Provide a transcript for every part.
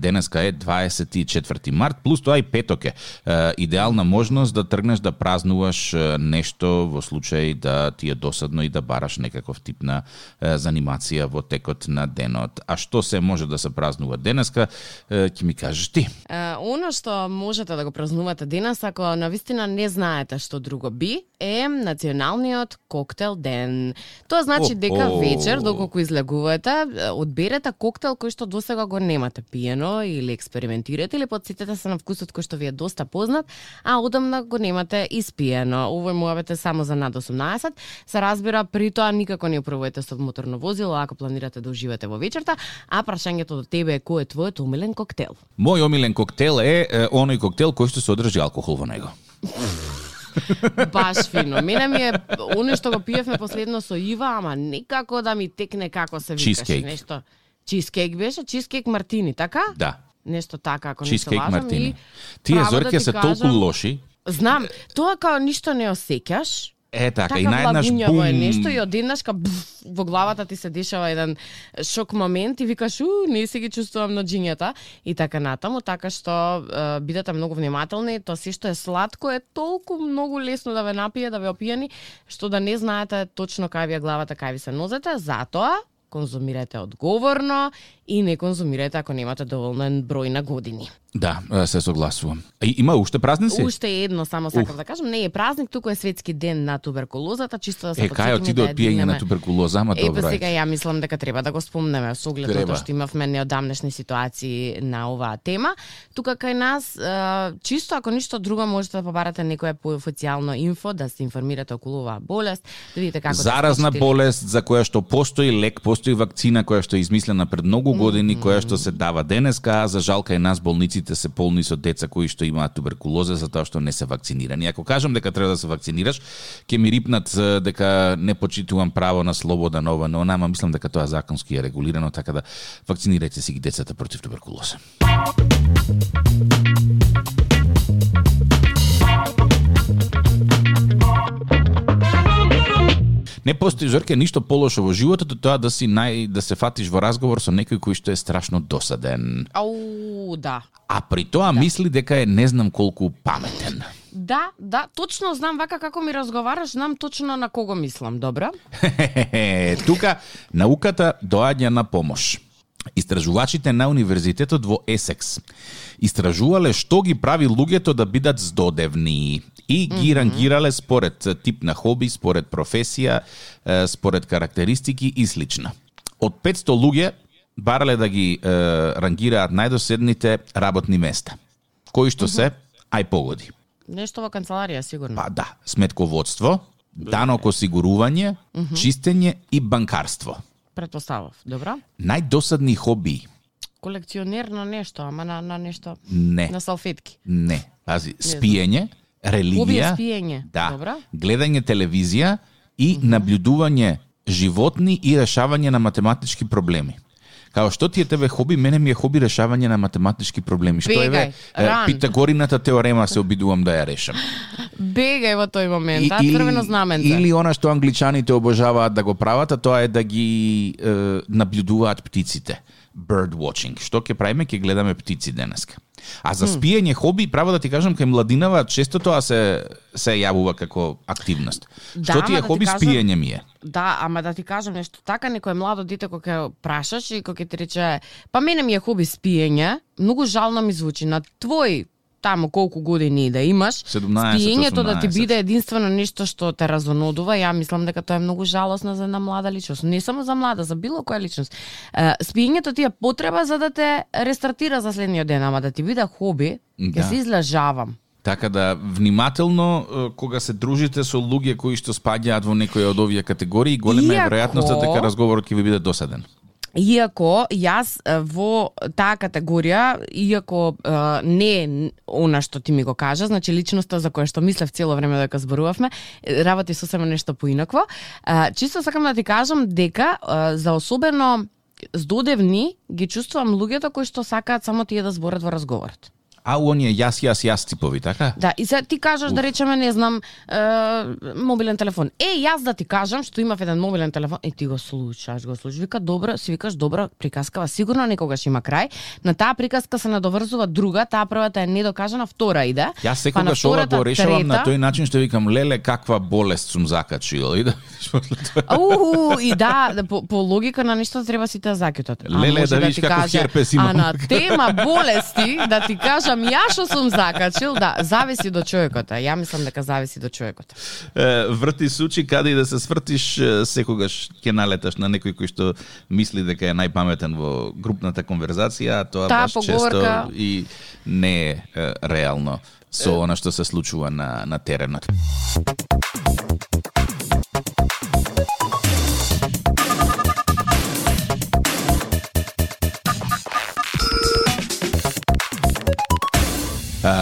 Денеска е 24 март, плюс тоа и петок е. Идеална можност да тргнеш да празнуваш нешто во случај да ти е досадно и да бараш некаков тип на занимација во текот на денот. А што се може да се празнува денеска, ќе ми кажеш ти. Оно што можете да го празнувате денес, ако навистина не знаете што друго би, е националниот коктел ден. Тоа значи дека вечер, доколку излегувате, одберете коктел кој што досега го немате пиено или експериментирате или подсетете се на вкусот кој што ви е доста познат, а одамна го немате испиено. Овој муавет само за над 18. Се разбира, при тоа никако не управувате со моторно возило ако планирате да уживате во вечерта, а прашањето до тебе е кој е твојот омилен коктел? Мој омилен коктел е, е оној коктел кој што содржи алкохол во него. Баш фино. Мене ми е оно што го пиевме последно со Ива, ама некако да ми текне како се викаше нешто. Чизкейк беше, чизкейк мартини, така? Да. Нешто така, ако не се лажам. мартини. И Тие зорке да се толку кажам, лоши. Знам, тоа као ништо не осеќаш, Е така, така и наеднаш влагуњаво бум. е нешто и одеднаш ка бф, во главата ти се дешава еден шок момент и викаш у не се ги чувствувам наџињата и така натаму, така што е, бидете многу внимателни, тоа се што е сладко е толку многу лесно да ве напие, да ве опијани, што да не знаете точно кај ви е главата, кај ви се нозете, затоа конзумирате одговорно и не конзумирате ако немате доволен број на години. Да, се согласувам. И, има уште празници? Уште едно само сакам да кажам, не е празник, туку е светски ден на туберкулозата, чисто да се Е, кај отиде да од пиење на туберкулоза, ама добро па е. сега ја мислам дека треба да го спомнеме со оглед тоа што имавме неодамнешни ситуации на оваа тема. Тука кај нас, чисто ако ништо друго, можете да побарате некое поофицијално инфо, да се информирате околу оваа болест, да видите како Заразна да болест за која што постои лек, постои вакцина која што е измислена пред многу години, која што се дава денеска, а за жал кај нас болниците се полни со деца кои што имаат туберкулоза затоа што не се вакцинирани. Ако кажам дека треба да се вакцинираш, ќе ми рипнат дека не почитувам право на слобода на ова, но ама мислам дека тоа законски е регулирано, така да вакцинирајте си ги децата против туберкулоза. Постои зорке ништо полошо во животот тоа да си нај да се фатиш во разговор со некој кој што е страшно досаден. Ау, да. А при тоа мисли дека е не знам колку паметен. Да, да, точно знам вака како ми разговараш, знам точно на кого мислам, добро? Тука науката доаѓа на помош. Истражувачите на универзитетот во Есекс истражувале што ги прави луѓето да бидат здодевни и ги рангирале според тип на хоби, според професија, според карактеристики и слично. Од 500 луѓе барале да ги е, рангираат најдоседните работни места. Кои што се, ај погоди. Нешто во канцеларија, сигурно. Па да, сметководство, данок осигурување, чистење и банкарство. Предпоставав, добро? Најдосадни хоби? Колекционер на нешто, ама на, на нешто, Не, на салфетки. не. Пази, спиење, религија, спиење, да, добро? гледање телевизија и наблюдување животни и решавање на математички проблеми. Као што ти е тебе хоби, мене ми е хоби решавање на математички проблеми. Што е Бегај, е, ран. Питагорината теорема се обидувам да ја решам. Бегај во тој момент, а црвено знаменце. Или она што англичаните обожаваат да го прават, а тоа е да ги е, наблюдуваат птиците. Bird watching. Што ќе правиме? Ќе гледаме птици денеска. А за спиење хоби, право да ти кажам, кај младинава често тоа се се јавува како активност. Да, што ти е да ти хоби, кажам- спиење ми е. Да, ама да ти кажам нешто така, некој младо дете кој ќе прашаш и кој ќе ти рече, па мене ми е хоби спиење, многу жално ми звучи на твој таму колку години да имаш, 17, спиењето да ти 18. биде единствено нешто што те разонодува, ја мислам дека тоа е многу жалосно за една млада личност. Не само за млада, за било која личност. Е, спиењето ти е потреба за да те рестартира за следниот ден, ама да ти биде хоби, ќе Да. се излажавам. Така да внимателно е, кога се дружите со луѓе кои што спаѓаат во некоја од овие категории, голема е Иако- веројатноста дека разговорот ќе ви биде досаден. Иако јас во таа категорија, иако е, не е она што ти ми го кажа, значи личноста за која што мислев цело време дека зборувавме, работи сосема нешто поинакво. Е, Чисто сакам да ти кажам дека е, за особено здодевни ги чувствувам луѓето кои што сакаат само тие да зборат во разговорот. А оние јас, јас, јас типови, така? Да, и се ти кажеш да речеме, не знам, е, мобилен телефон. Е, јас да ти кажам што имав еден мобилен телефон, и ти го слушаш, го слушаш, вика добро, си викаш добра приказкава, сигурно некогаш има крај. На таа приказка се надоврзува друга, таа првата е недокажана, втора иде. Јас па на секогаш ова втората, го решавам на трета. тој начин што викам леле каква болест сум закачил и да. Ауу, и да, да, по, по логика на нешто треба сите да закјутат. А Леле, може да видиш ти каков каже, херпес А на тема болести, да ти кажам ја што сум закачил, да, зависи до човекот. а Ја мислам дека зависи до човекот. Е, врти сучи каде и да се свртиш, секогаш ќе налеташ на некој кој што мисли дека е најпаметен во групната конверзација, а тоа Таа баш често поговорка- и не е, е реално со она што се случува на на теренот.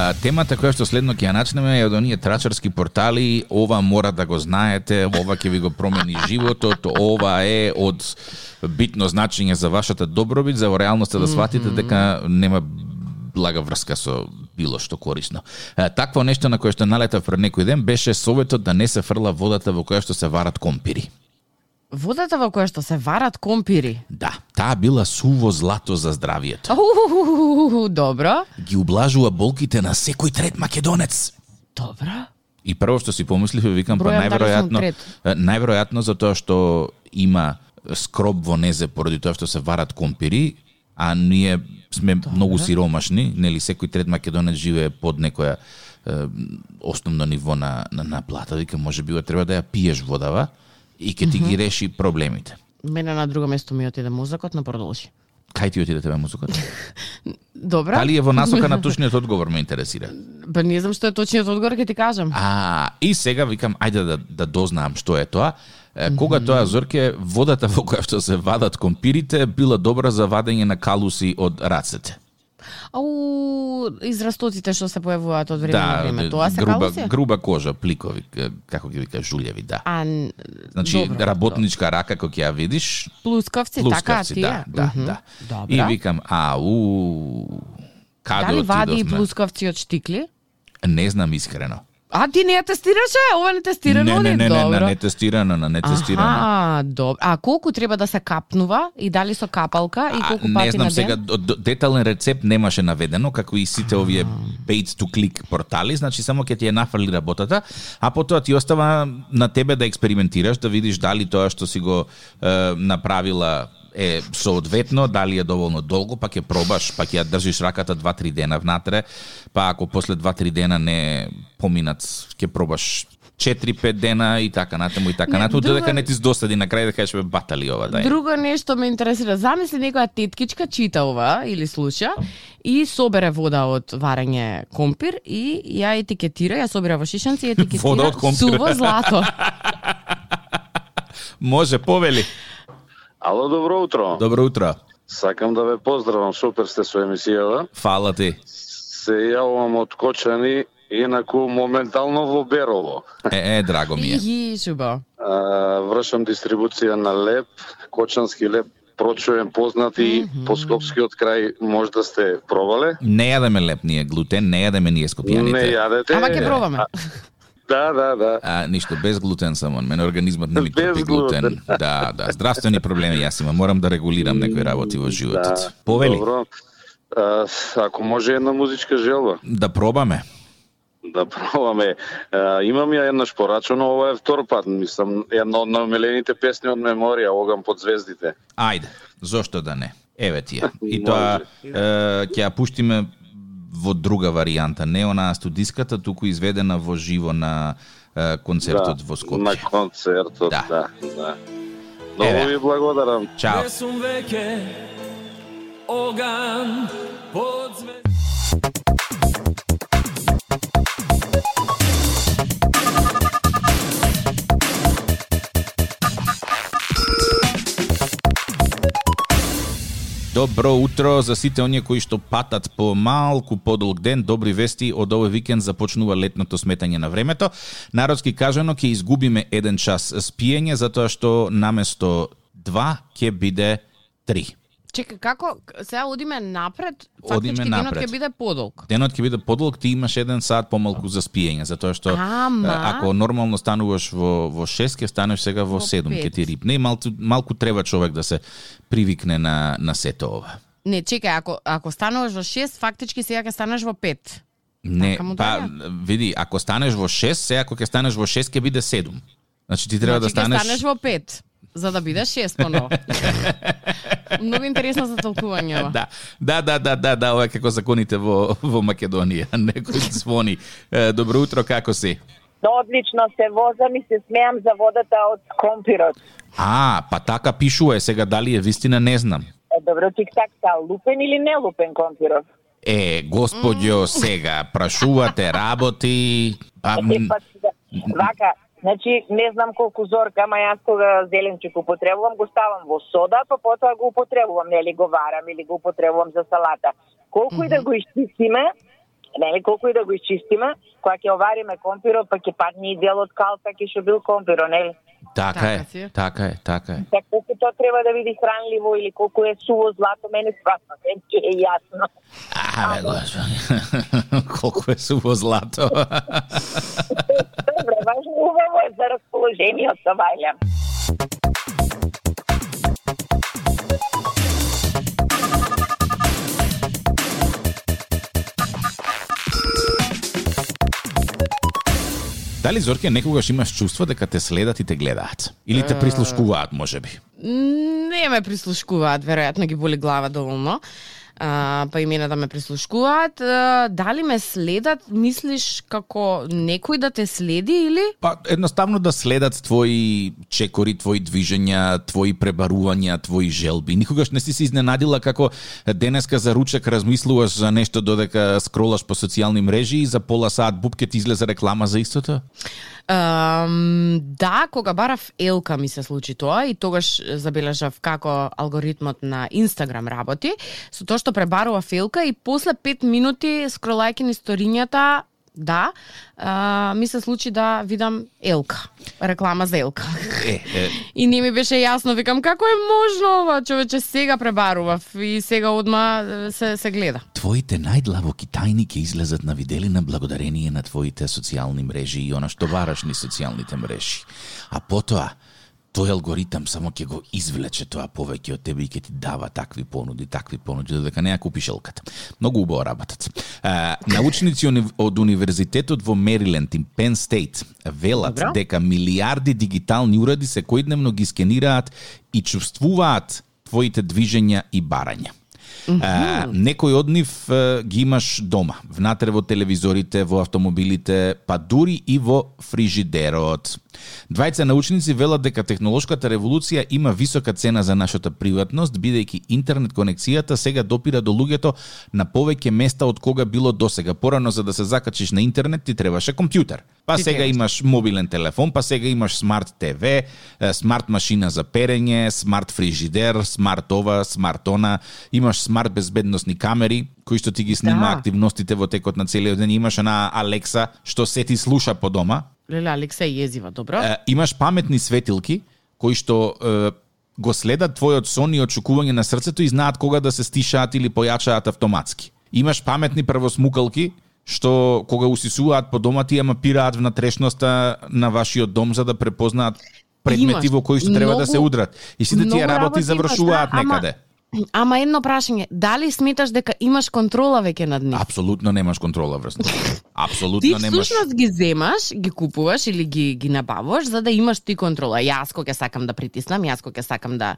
А, темата која што следно ќе ја начнеме е од оние трачарски портали, ова мора да го знаете, ова ќе ви го промени животот, ова е од битно значење за вашата добробит, за во реалноста да сватите дека нема блага врска со било што корисно. А, Такво нешто на кое што налетав пред некој ден беше советот да не се фрла водата во која што се варат компири. Водата во која што се варат компири. Да, таа била суво злато за здравието. Ауу, добро. Ги ублажува болките на секој трет македонец. Добро. И прво што си помислив, викам, па Бројам сум најверојатно, најверојатно затоа што има скроб во незе поради тоа што се варат компири, а ние сме многу сиромашни, нели секој трет македонец живее под некоја е, основно ниво на, на, на плата, вика може би треба да ја пиеш водава и ќе ти ги реши проблемите. Мене на друго место ми отиде мозокот, но продолжи. Кај ти отиде тебе музикот? Добро. Дали е во насока на точниот одговор ме интересира. Па не знам што е точниот одговор, ќе ти кажам. А, и сега викам, ајде да, да дознаам што е тоа. Кога тоа Зорке, водата во која што се вадат компирите била добра за вадење на калуси од рацете. Ау, израстоците што се појавуваат од време на време, тоа се груба, калуси? груба кожа, пликови, како ги вика жулјеви, да. А, Значи, добро, работничка рака кој ќе ја видиш, Плускавци, така, плускавци, тие? да, да, Мгм. да. Добро. И викам, ау, каде Дали вади и плускавци од штикли? Не знам искрено. А, ти не ја тестираше? Ова не тестирано не, не, не, не, Добро. на нетестирано, на нетестирано. Аха, добро. А колку треба да се капнува и дали со капалка и А, колку не пати знам на ден? сега, детален рецепт немаше наведено, како и сите овие page to click портали, значи само ќе ти ја нафрли работата, а потоа ти остава на тебе да експериментираш, да видиш дали тоа што си го е, направила е соодветно, дали е доволно долго, па ќе пробаш, па ќе ја држиш раката 2-3 дена внатре, па ако после 2-3 дена не поминат, ќе пробаш 4-5 дена и така натаму и така Не, натаму, друго- додека не ти досади на крај да кажеш бе батали ова, дај. Друго нешто ме интересира. Замисли некоја теткичка чита ова или слуша и собере вода од варење компир и ја етикетира, ја собира во шишанци и етикетира Вода од компир. суво злато. Може, повели. Ало, добро утро. Добро утро. Сакам да ве поздравам, супер сте со емисијата. Фала ти. Се јавувам од Кочани, инаку моментално во Берово. Е, е, драго ми е. И шубо. А, вршам дистрибуција на леп, кочански леп, прочуен познат и по Скопскиот крај може да сте пробале. Не јадеме леп ние глутен, не јадеме ние Не скопјаните. јадете. Ама ќе пробаме. Да, да, да. А, ништо, без глутен сам он. Мене организмот не ми Без трпи глутен. глутен. Да, да, здравствени проблеми јас имам. Морам да регулирам некои работи во животот. Да, Повели. Добро. А, ако може една музичка желба Да пробаме. да пробаме. А, имам ја еднаш порачено, ова е втор пат, мислам, една од најомилените песни од меморија, Оган под звездите. Ајде, зошто да не? Еве ти ја. И тоа ќе ја пуштиме во друга варијанта, не онаа студиската, туку изведена во живо на е, концертот во На Скопје. концертот, Да. да. да, Многу ви благодарам. Чао. Не сум веќе оган под Добро утро за сите оние кои што патат по малку подолг ден. Добри вести од овој викенд започнува летното сметање на времето. Народски кажано ќе изгубиме еден час спиење затоа што наместо 2 ќе биде три Чека, како сега одиме напред, фактички одиме напред. денот ќе биде подолг. Денот ќе биде подолг, ти имаш еден сат помалку за спиење, затоа што Ама... ако нормално стануваш во во 6, ќе станеш сега во 7, ќе ти рипне и малку малку треба човек да се привикне на на сето ова. Не, чекај, ако ако стануваш во 6, фактички сега ќе станеш во 5. Не, така па види, ако станеш во 6, сега ако ќе станеш во 6 ќе биде 7. Значи ти треба значи, да станеш ќе станеш во 5 за да биде 6 поново. Многу интересно за толкување ова. Да, да, да, да, да, да, ова е како законите во во Македонија. Некој звони. Добро утро, како си? Одлично се возам и се смеам за водата од компирот. А, па така пишува сега дали е вистина не знам. Е, добро, тик-так, са лупен или не лупен компирот? Е, господјо, сега прашувате работи, а, Е, па, сега, вака, значи, не знам колку зорка, ама јас кога зеленчук употребувам, го ставам во сода, па потоа го употребувам, нели го варам или го употребувам за салата. Колку и да го изчистиме, нели, колку и да го изчистиме, кога ќе овариме компирот, па ќе падне и дел од калта, ќе што бил компиро, нели? така Така е, си. така е, така е. Така колку тоа треба да биде хранливо или колку е суво злато, мене сватно, се е јасно. Абе, господи, колку е суво злато. Важно убаво е за расположението, вајлям. Дали Зорке некогаш имаш чувство дека те следат и те гледаат? Или те прислушкуваат, можеби? Не ме прислушкуваат, веројатно ги боли глава доволно. А, па имена да ме прислушкуваат. А, дали ме следат, мислиш како некој да те следи или? Па едноставно да следат твои чекори, твои движења, твои пребарувања, твои желби. Никогаш не си се изненадила како денеска за ручек размислуваш за нешто додека скролаш по социјални мрежи и за пола саат бубке ти излезе реклама за истото? Um, да, кога барав Елка ми се случи тоа и тогаш забележав како алгоритмот на Инстаграм работи, со тоа што пребарував Елка и после 5 минути скролајки ни сторињата, да, а, ми се случи да видам Елка, реклама за Елка. Е, е, И не ми беше јасно, викам како е можно ова, човече сега пребарував и сега одма се се гледа. твоите најдлабоки тајни ќе излезат на виделина благодарение на твоите социјални мрежи и она што бараш ни социјалните мрежи. А потоа, тој алгоритам само ќе го извлече тоа повеќе од тебе и ќе ти дава такви понуди, такви понуди, додека не ја купиш елката. Многу убаво работат. А, научници од Универзитетот во Мериленд и Пен Стейт велат Добро. дека милиарди дигитални уреди секојдневно ги скенираат и чувствуваат твоите движења и барања. А, некој од нив ги имаш дома, внатре во телевизорите, во автомобилите, па дури и во фрижидерот. Двајца научници велат дека технолошката револуција има висока цена за нашата приватност, бидејќи интернет конекцијата сега допира до луѓето на повеќе места од кога било досега. Порано за да се закачиш на интернет ти требаше компјутер. Па сега имаш мобилен телефон, па сега имаш смарт ТВ, смарт машина за перење, смарт фрижидер, смарт ова, смарт она, имаш смарт безбедносни камери кои што ти ги снима Да. активностите во текот на целиот ден, имаш една Алекса што се ти слуша по дома, Леле, Алекса е језива, добро? Е, имаш паметни светилки кои што е, го следат твојот сон и очекување на срцето и знаат кога да се стишаат или појачаат автоматски. Имаш паметни првосмукалки што кога усисуваат по дома ти ја мапираат внатрешноста на вашиот дом за да препознаат предмети Имаш. во кои што треба да се удрат. И сите тие работи работи завршуваат да, ама- некаде. Ама едно прашање, дали сметаш дека имаш контрола веќе над нив? Апсолутно немаш контрола врз. Ти Апсолутно немаш. всушност ги земаш, ги купуваш или ги ги набавуваш за да имаш ти контрола. Јас кога сакам да притиснам, јас кога сакам да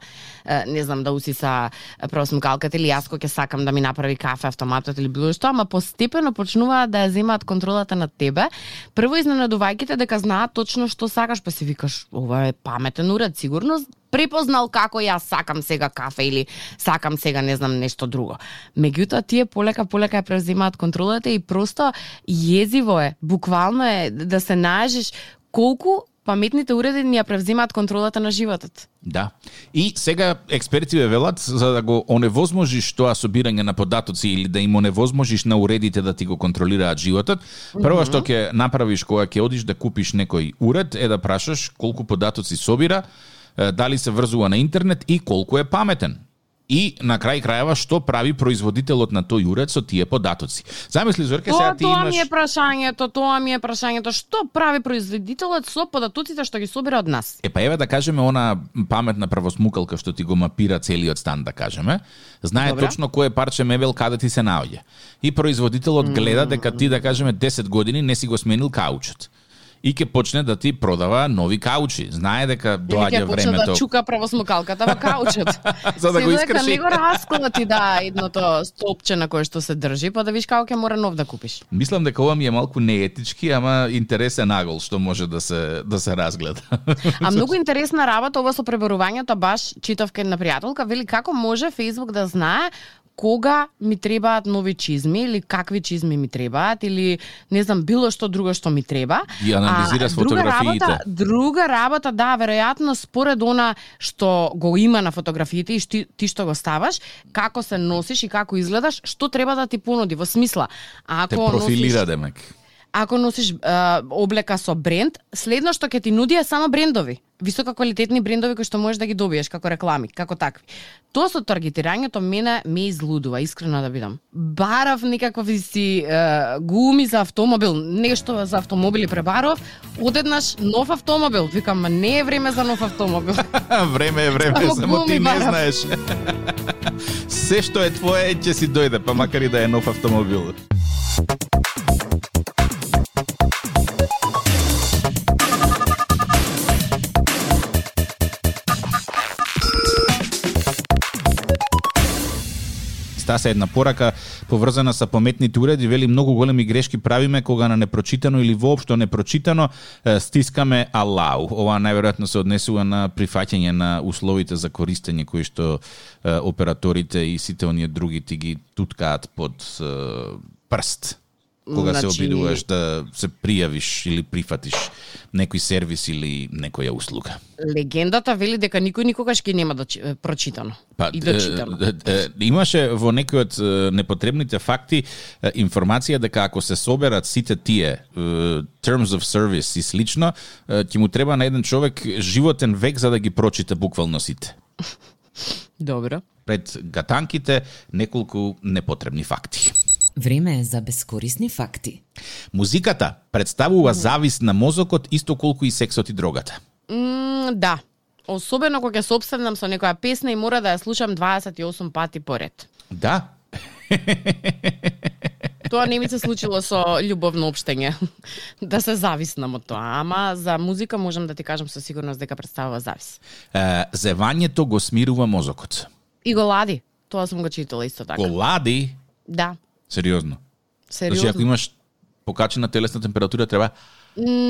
не знам да усиса просмукалката или јас кога сакам да ми направи кафе автоматот или било што, ама постепено почнуваат да ја земаат контролата над тебе. Прво изненадувајќите дека знаат точно што сакаш, па си викаш, ова е паметен уред, сигурно препознал како јас сакам сега кафе или сакам сега не знам нешто друго. Меѓутоа тие полека полека ја превземаат контролата и просто језиво е, буквално е да се најажиш колку паметните уреди ни ја превземаат контролата на животот. Да. И сега експерти ве велат за да го оневозможиш тоа собирање на податоци или да им оневозможиш на уредите да ти го контролираат животот, прво што ќе направиш кога ќе одиш да купиш некој уред е да прашаш колку податоци собира, дали се врзува на интернет и колку е паметен. И на крај крајава што прави производителот на тој уред со тие податоци. Замисли Зорке Тоа, сега ти тоа имаш ми е прашањето, тоа ми е прашањето. Што прави производителот со податоците што ги собира од нас? Е па еве да кажеме она паметна правосмукалка што ти го мапира целиот стан да кажеме, знае Добра. точно кое парче мебел каде ти се наоѓа. И производителот гледа дека ти да кажеме 10 години не си го сменил каучот. И ќе почне да ти продава нови каучи. Знае дека доаѓа ќе почне времето. да чука правосмукалката во каучот. За да го дека искрши. Не го расклати да едното стопче на кое што се држи, па да виш како ќе мора нов да купиш. Мислам дека ова ми е малку неетички, ама интересен агол што може да се да се разгледа. А многу интересна работа ова со пребарувањето, баш читав кај на пријателка, вели како може Facebook да знае кога ми требаат нови чизми или какви чизми ми требаат или не знам било што друго што ми треба. Ги анализира А, с друга фотографиите. Работа, друга работа, да, веројатно според она што го има на фотографиите и шти, ти што го ставаш, како се носиш и како изгледаш, што треба да ти понуди во смисла. Ако Те профилира носиш, демек. Ако носиш а, облека со бренд, следно што ќе ти нуди е само брендови. Високо квалитетни брендови кои што можеш да ги добиеш како реклами, како такви. Тоа со таргетирањето мене ме излудува, искрено да бидам. Барав некакви си е, гуми за автомобил, нешто за автомобили пребарав, одеднаш нов автомобил. Викам, не е време за нов автомобил. време е време, Само само ти гуми не знаеш. Се што е твое ќе си дојде, па макар и да е нов автомобил. Стаса една порака поврзана со паметните уреди, вели многу големи грешки правиме кога на непрочитано или воопшто непрочитано стискаме алау. Ова најверојатно се однесува на прифаќање на условите за користење кои што операторите и сите оние други ти ги туткаат под прст кога се Значи- обидуваш да се пријавиш или прифатиш некој сервис или некоја услуга. Легендата вели дека никој никогаш ќе нема доч... прочитано и дочитано. е, е, е, имаше во некои од непотребните факти информација дека ако се соберат сите тие terms of service и слично, ќе му треба на еден човек животен век за да ги прочита буквално сите. Добро. Пред гатанките неколку непотребни факти. Време е за бескорисни факти. Музиката представува завис на мозокот исто колку и сексот и дрогата. М, да. Особено кога ќе се обседнам со некоја песна и мора да ја слушам 28 пати поред. Да, Тоа не ми се случило со љубовно општење. да се зависнам од тоа, ама за музика можам да ти кажам со сигурност дека представува завис. е, зевањето го смирува мозокот. И го лади. Тоа сум го читала исто така. Го лади, Да. Сериозно. Значи, Сериозно. ако имаш покачена телесна температура, треба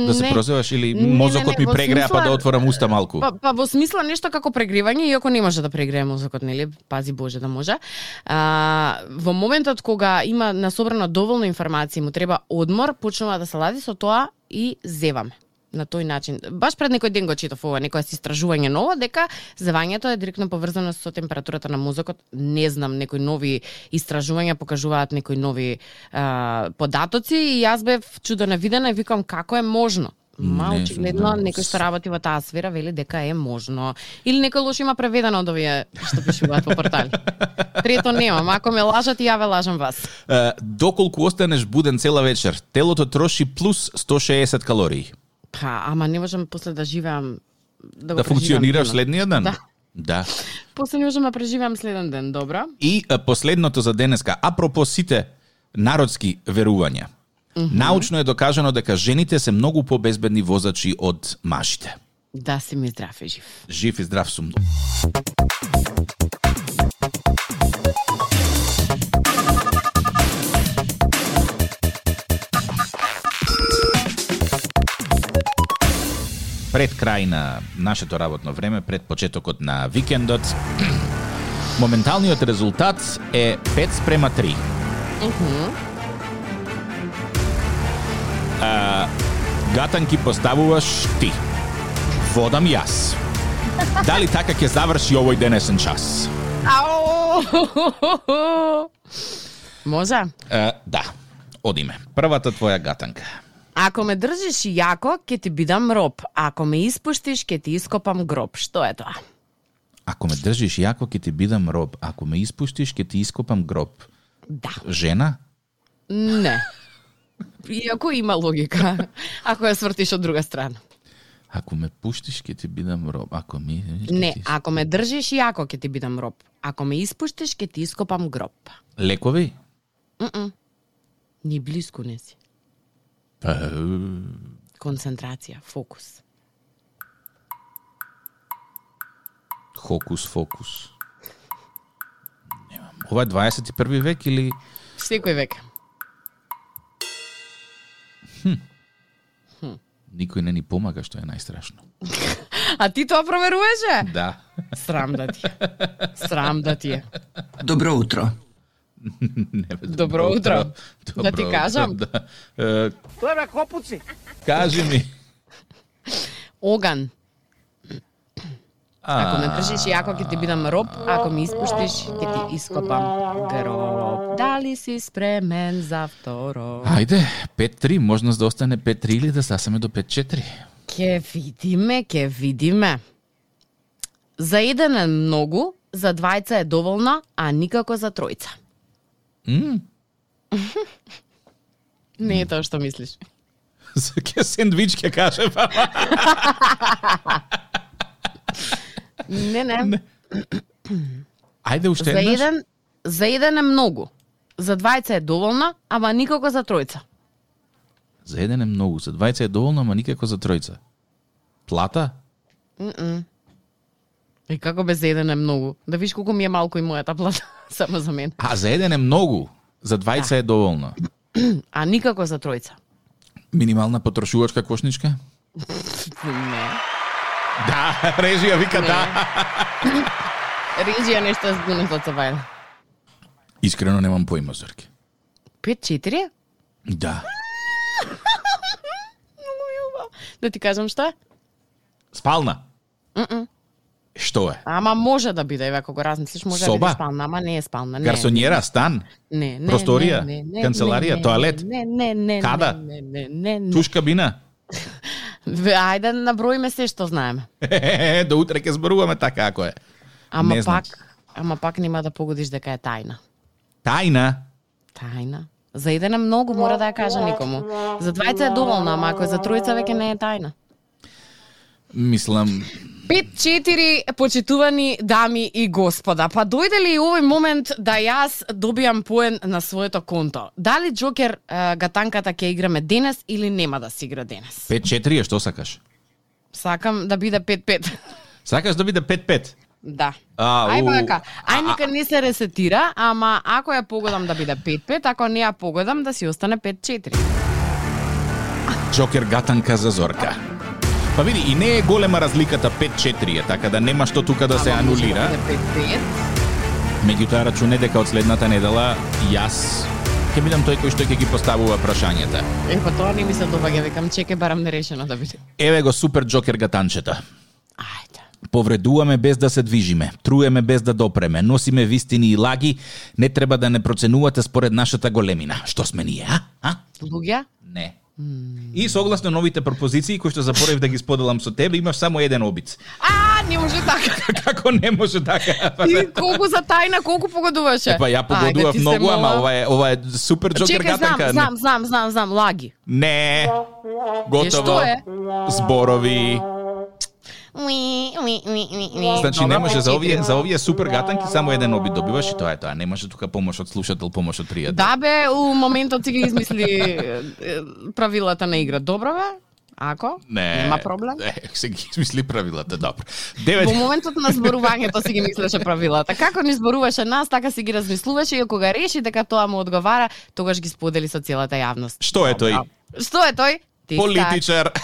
да се не. прозеваш или Не, не, мозокот не, ми во прегреа па смисла- да отворам уста малку. Па, па во смисла нешто како прегревање, иако не може да прегрее мозокот, нели? Пази Боже да може. А, во моментот кога има насобрано доволно информации, му треба одмор, почнува да се лади со тоа и зеваме на тој начин. Баш пред некој ден го читав ова, некоја си истражување ново, дека зевањето е директно поврзано со температурата на мозокот. Не знам, некои нови истражувања покажуваат некои нови а, податоци и јас бев чудо видена и викам како е можно. Ма Не, очигледно не. некој што работи во таа сфера вели дека е можно. Или некој лош има преведено од овие што пишуваат по портали. Трето немам, ако ме лажат и ја ве лажам вас. Е, доколку останеш буден цела вечер, телото троши плюс 160 калории. Па, ама не можам после да живеам да, Да функционираш следниот ден? Да. Да. После не можам да преживеам следен ден, добро? И последното за денеска, апропо сите народски верувања. Научно е докажано дека жените се многу побезбедни возачи од мажите. Да си ми здрав и жив. Жив и здрав сум. Пред крај на нашето работно време, пред почетокот на викендот, моменталниот резултат е 5 спрема 3. А, гатанки поставуваш ти. Водам јас. Дали така ќе заврши овој денесен час? Ау! Може? Е, да, одиме. Првата твоја гатанка. Ако ме држиш јако, ќе ти бидам роб. Ако ме испуштиш, ќе ти ископам гроб. Што е тоа? Ако ме држиш јако, ќе ти бидам роб. Ако ме испуштиш, ќе ти ископам гроб. Да. Жена? Не. Иако има логика, ако ја свртиш од друга страна. Ако ме пуштиш, ќе ти бидам роб. Ако ми... Не, ти- ако ме држиш јако ќе ти бидам роб. Ако ме испуштиш ќе ти ископам гроб. Лекови? Ни блиску не си. Па, Концентрација, фокус. Хокус, фокус. Немам. Ова е 21 век или... Секој век. Никој не ни помага, што е најстрашно. А ти тоа проверуваше? Да. Срам да ти е. Срам да ти е. Добро утро. Не, бе, Добро утро. Да ти кажам? Да. Е, Тоа бе копуци. кажи ми. Оган. Ако ме држиш јако ќе ти бидам роб, ако ми испуштиш ќе ти ископам гроб. Дали си спремен за второ? Ајде, 5-3, можност да остане 5-3 или да сасаме до 5-4. Ке видиме, ке видиме. За еден е многу, за двајца е доволно, а никако за тројца. М? Не е тоа што мислиш. За ке сендвич ке кажем. Не, не. Ајде уште За еднаш. еден, за еден е многу. За двајца е доволно, ама никако за тројца. За еден е многу, за двајца е доволно, ама никако за тројца. Плата? И како без еден е многу. Да виш колку ми е малку и мојата плата само за мен. А, за еден е многу, за двајца е доволно. А никако за тројца. Минимална потрошувачка кошничка? Не. Да, режија вика да. Режија нешто е збунато од Сабајле. Искрено немам поима, Зорке. 5-4? Да. Многу. Да ти кажам што? Спална? Што е? Ама може да биде, еве ако го размислиш, може да Соба? биде спална, ама не е спална. Не, Гарсонјера, стан, не, не, Просторија? не, не, не, Канцеларија? не, Тоалет? Не, не, не, Када? Не, не, не, не. туш кабина. Ајде наброиме се што знаеме. До утре ќе зборуваме така ако е. Ама Не знам. пак, ама пак нема да погодиш дека е тајна. Тајна. Тајна. За еден е многу, мора да ја кажа никому. За двајца е доволно, ама ако е за тројца веќе не е тајна. Мислам, 5-4, почитувани дами и господа. Па дојде ли овој момент да јас добијам поен на своето конто? Дали Джокер гатанката ќе играме денес или нема да се игра денес? 5-4 е што сакаш? Сакам да биде 5-5. Сакаш да биде 5-5? Да. А, Ај у, вака, а, ај нека не се ресетира, ама ако ја погодам да биде 5-5, ако не ја погодам да си остане 5-4. Джокер гатанка за Зорка. Па види, и не е голема разликата 5-4 е, така да нема што тука да се анулира. да 5-5. Меѓутоа рачуне дека од следната недела јас ќе бидам тој кој што ќе ги поставува прашањата. Е, па тоа не ми се добаѓа, викам, чеке барам нерешено да биде. Еве го супер Джокер гатанчета. Ајде. Повредуваме без да се движиме, труеме без да допреме, носиме вистини и лаги, не треба да не проценувате според нашата големина. Што сме ние, а? а? Луѓе? Не. И согласно новите пропозиции кои што запорев да ги споделам со тебе, имаш само еден обиц. А, не може така. Како не може така? Ти колку за тајна, колку погодуваше? Па ја погодував Ајде, многу, ама ова е ова е супер Джокер гатанка. знам, знам, знам, знам, лаги. Не. Готово. што е? Зборови. Значи не може за овие за овие супер гатанки само еден обид добиваш и тоа е тоа. Не може тука помош од слушател, помош од пријател. Да бе, у моментот си ги измисли правилата на игра. Добро бе? Ако? Не. Нема проблем. Не, се ги измисли правилата, добро. Во Девет. моментот на зборувањето си ги мислеше правилата. Како ни зборуваше нас, така си ги размислуваше и кога реши дека тоа му одговара, тогаш ги сподели со целата јавност. Што е тој? Што е тој? Politicer.